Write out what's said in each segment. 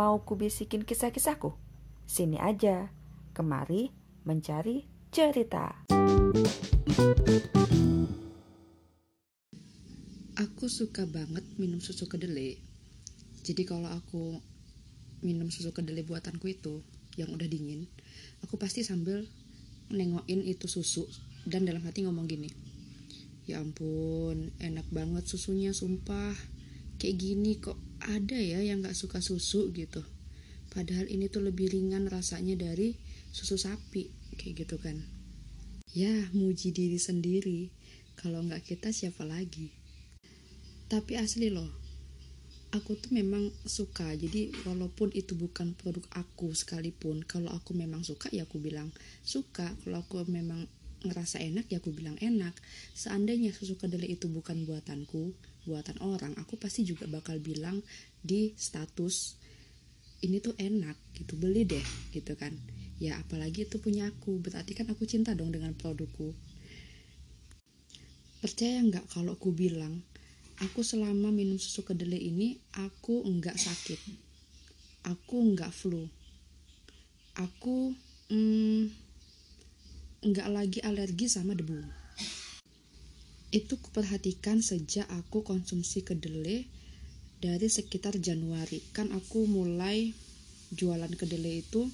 Mau kubisikin kisah-kisahku? Sini aja, kemari mencari cerita. Aku suka banget minum susu kedelai. Jadi kalau aku minum susu kedelai buatanku itu yang udah dingin, aku pasti sambil nengokin itu susu dan dalam hati ngomong gini. Ya ampun, enak banget susunya sumpah. Kayak gini kok ada ya yang gak suka susu gitu. Padahal ini tuh lebih ringan rasanya dari susu sapi kayak gitu kan. Ya muji diri sendiri. Kalau nggak kita siapa lagi? Tapi asli loh aku tuh memang suka. Jadi walaupun itu bukan produk aku sekalipun kalau aku memang suka ya aku bilang suka. Kalau aku memang ngerasa enak ya aku bilang enak. Seandainya susu kedelai itu bukan buatanku buatan orang aku pasti juga bakal bilang di status ini tuh enak gitu beli deh gitu kan ya apalagi itu punya aku berarti kan aku cinta dong dengan produkku percaya nggak kalau aku bilang aku selama minum susu kedelai ini aku enggak sakit aku enggak flu aku hmm, nggak lagi alergi sama debu. Itu kuperhatikan sejak aku konsumsi kedelai dari sekitar Januari. Kan aku mulai jualan kedelai itu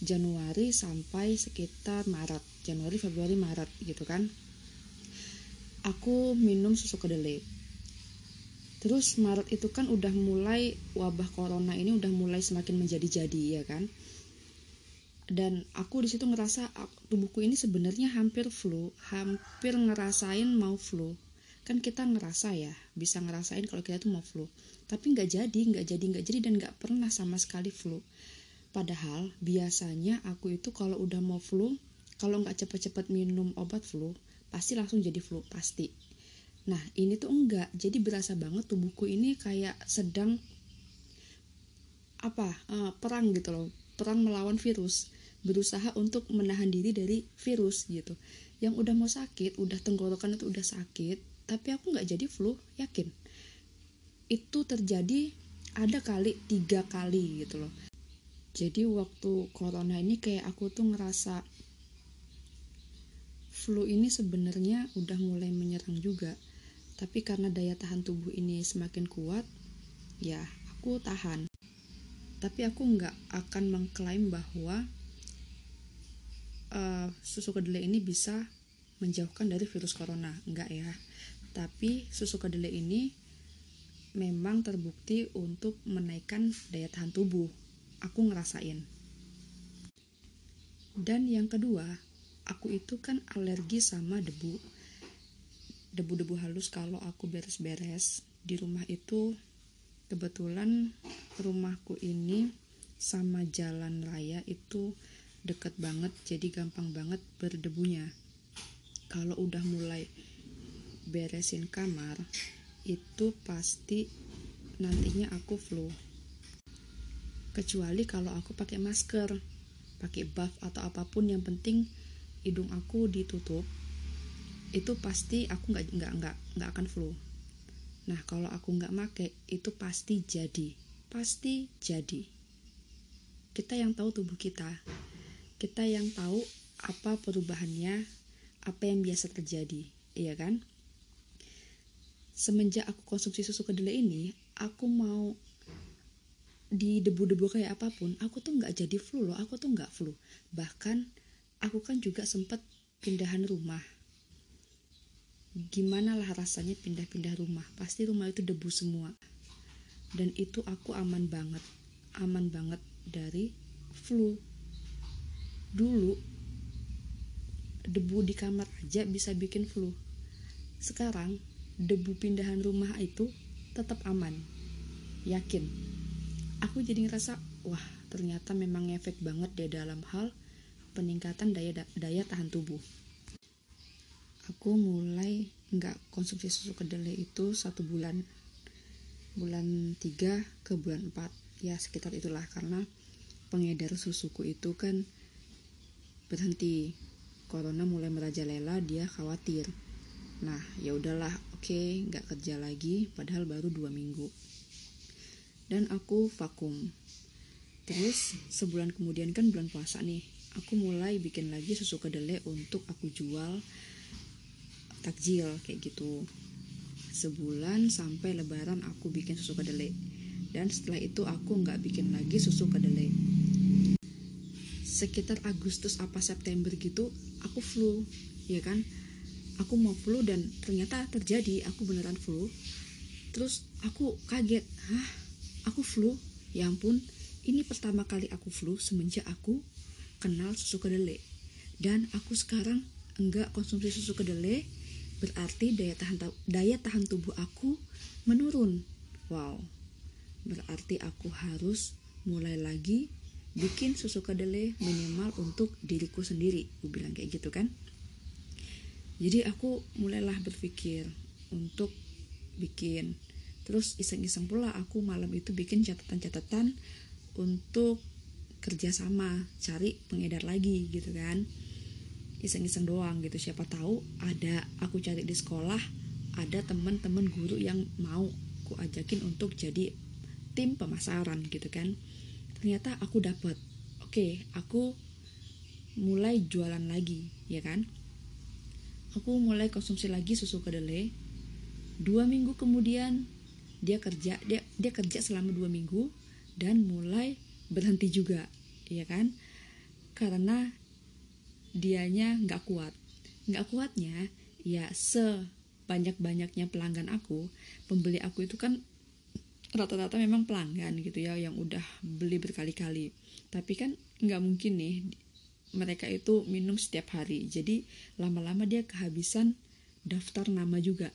Januari sampai sekitar Maret. Januari, Februari, Maret gitu kan. Aku minum susu kedelai. Terus Maret itu kan udah mulai wabah corona ini udah mulai semakin menjadi-jadi ya kan dan aku di situ ngerasa tubuhku ini sebenarnya hampir flu hampir ngerasain mau flu. Kan kita ngerasa ya bisa ngerasain kalau kita tuh mau flu. Tapi nggak jadi nggak jadi nggak jadi dan nggak pernah sama sekali flu. Padahal biasanya aku itu kalau udah mau flu kalau nggak cepet-cepet minum obat flu pasti langsung jadi flu pasti. Nah ini tuh enggak jadi berasa banget tubuhku ini kayak sedang apa uh, perang gitu loh. Perang melawan virus berusaha untuk menahan diri dari virus gitu. Yang udah mau sakit udah tenggorokan itu udah sakit tapi aku nggak jadi flu yakin. Itu terjadi ada kali tiga kali gitu loh. Jadi waktu corona ini kayak aku tuh ngerasa flu ini sebenarnya udah mulai menyerang juga. Tapi karena daya tahan tubuh ini semakin kuat ya aku tahan. Tapi aku nggak akan mengklaim bahwa uh, susu kedelai ini bisa menjauhkan dari virus corona. Enggak ya. Tapi susu kedelai ini memang terbukti untuk menaikkan daya tahan tubuh. Aku ngerasain. Dan yang kedua aku itu kan alergi sama debu. Debu-debu halus kalau aku beres-beres di rumah itu. Kebetulan rumahku ini sama jalan raya itu deket banget jadi gampang banget berdebunya. Kalau udah mulai beresin kamar itu pasti nantinya aku flu. Kecuali kalau aku pakai masker pakai buff atau apa pun yang penting hidung aku ditutup itu pasti aku nggak nggak nggak nggak akan flu. Nah kalau aku nggak make itu pasti jadi. Pasti jadi. Kita yang tahu tubuh kita kita yang tahu apa perubahannya, apa yang biasa terjadi, iya kan? Semenjak aku konsumsi susu kedelai ini, aku mau di debu-debu kayak apa pun, aku tuh nggak jadi flu loh, aku tuh nggak flu. Bahkan aku kan juga sempat pindahan rumah. Gimana lah rasanya pindah-pindah rumah? Pasti rumah itu debu semua. Dan itu aku aman banget, aman banget dari flu dulu debu di kamar aja bisa bikin flu. Sekarang debu pindahan rumah itu tetap aman. Yakin? Aku jadi ngerasa wah ternyata memang efek banget deh dalam hal peningkatan daya daya tahan tubuh. Aku mulai nggak konsumsi susu kedelai itu satu bulan. Bulan 3 ke bulan 4 ya sekitar itulah karena pengedar susuku itu kan berhenti. Corona mulai merajalela dia khawatir. Nah ya udahlah oke okay, nggak kerja lagi padahal baru dua minggu. Dan aku vakum. Terus sebulan kemudian kan bulan puasa nih aku mulai bikin lagi susu kedelai untuk aku jual takjil kayak gitu. Sebulan sampai lebaran aku bikin susu kedelai. Dan setelah itu aku nggak bikin lagi susu kedelai sekitar Agustus apa September gitu aku flu ya kan? Aku mau flu dan ternyata terjadi aku beneran flu. Terus aku kaget hah? Aku flu? Ya ampun ini pertama kali aku flu semenjak aku kenal susu kedelai. Dan aku sekarang enggak konsumsi susu kedelai berarti daya tahan daya tahan tubuh aku menurun. Wow berarti aku harus mulai lagi bikin susu kedelai minimal untuk diriku sendiri aku bilang kayak gitu kan. Jadi aku mulailah berpikir untuk bikin. Terus iseng-iseng pula aku malam itu bikin catatan-catatan untuk kerjasama cari pengedar lagi gitu kan. Iseng-iseng doang gitu siapa tahu ada aku cari di sekolah ada teman-teman guru yang mau aku ajakin untuk jadi tim pemasaran gitu kan ternyata aku dapat oke aku mulai jualan lagi ya kan? Aku mulai konsumsi lagi susu kedelai. Dua minggu kemudian dia kerja dia dia kerja selama dua minggu dan mulai berhenti juga ya kan? Karena dianya nggak kuat. Nggak kuatnya ya sebanyak banyaknya pelanggan aku pembeli aku itu kan rata-rata memang pelanggan gitu ya yang udah beli berkali-kali. Tapi kan nggak mungkin nih mereka itu minum setiap hari. Jadi lama-lama dia kehabisan daftar nama juga.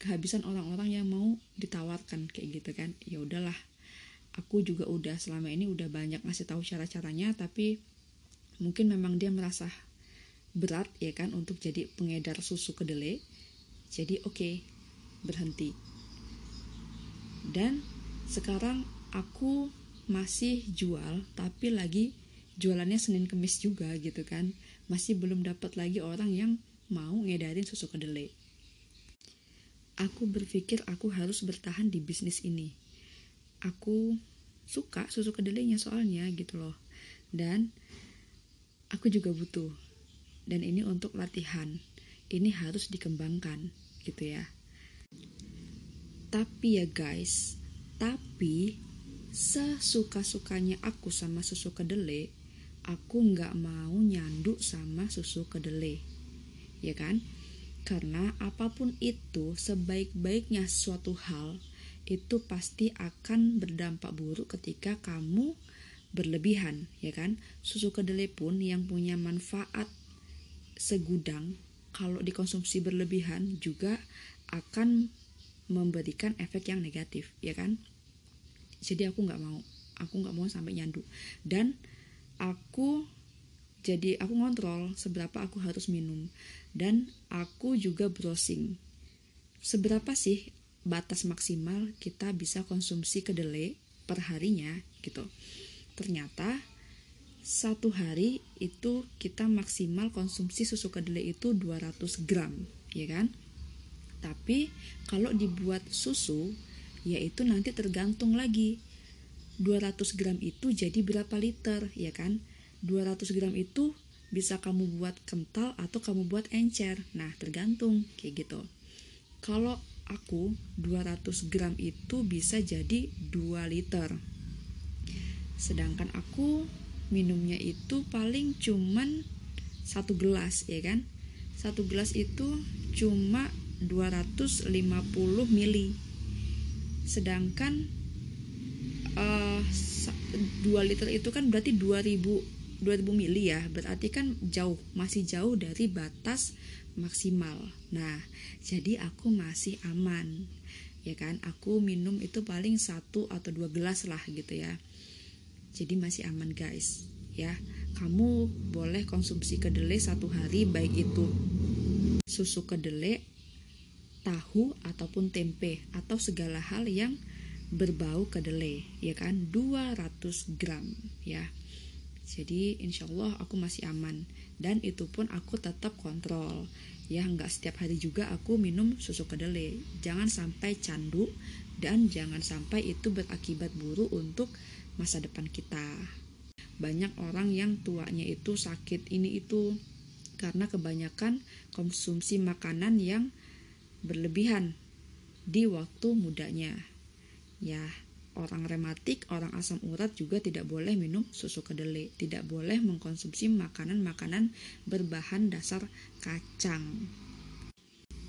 Kehabisan orang-orang yang mau ditawarkan kayak gitu kan. Ya udahlah aku juga udah selama ini udah banyak ngasih tahu cara-caranya tapi mungkin memang dia merasa berat ya kan untuk jadi pengedar susu kedelai. Jadi oke okay, berhenti dan sekarang aku masih jual tapi lagi jualannya Senin Kemis juga gitu kan. Masih belum dapat lagi orang yang mau ngedarin susu kedelai. Aku berpikir aku harus bertahan di bisnis ini. Aku suka susu kedelainya soalnya gitu loh. Dan aku juga butuh. Dan ini untuk latihan. Ini harus dikembangkan gitu ya tapi ya guys, tapi sesuka-sukanya aku sama susu kedelai, aku nggak mau nyanduk sama susu kedelai. Ya kan? Karena apa pun itu, sebaik-baiknya suatu hal itu pasti akan berdampak buruk ketika kamu berlebihan, ya kan? Susu kedelai pun yang punya manfaat segudang kalau dikonsumsi berlebihan juga akan memberikan efek yang negatif ya kan? Jadi aku nggak mau aku nggak mau sampai nyandu. Dan aku jadi aku ngontrol seberapa aku harus minum. Dan aku juga browsing. Seberapa sih batas maksimal kita bisa konsumsi kedelai per harinya gitu? Ternyata satu hari itu kita maksimal konsumsi susu kedelai itu 200 gram ya kan tapi kalau dibuat susu, yaitu nanti tergantung lagi 200 gram itu jadi berapa liter, ya kan? 200 gram itu bisa kamu buat kental atau kamu buat encer. Nah, tergantung kayak gitu. Kalau aku 200 gram itu bisa jadi 2 liter. Sedangkan aku minumnya itu paling cuman satu gelas ya kan satu gelas itu cuma 250 mili. Sedangkan uh, eh, 2 liter itu kan berarti 2000 2000 mili ya. Berarti kan jauh masih jauh dari batas maksimal. Nah jadi aku masih aman ya kan? Aku minum itu paling satu atau dua gelas lah gitu ya. Jadi masih aman guys ya. Kamu boleh konsumsi kedelai satu hari baik itu susu kedelai tahu ataupun tempe atau segala hal yang berbau kedelai ya kan? 200 gram ya. Jadi insya Allah aku masih aman. Dan itu pun aku tetap kontrol. Ya nggak setiap hari juga aku minum susu kedelai. Jangan sampai candu dan jangan sampai itu berakibat buruk untuk masa depan kita. Banyak orang yang tuanya itu sakit ini itu karena kebanyakan konsumsi makanan yang berlebihan di waktu mudanya. Ya, orang rematik, orang asam urat juga tidak boleh minum susu kedelai, tidak boleh mengkonsumsi makanan-makanan berbahan dasar kacang.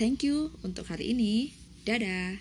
Thank you untuk hari ini. Dadah.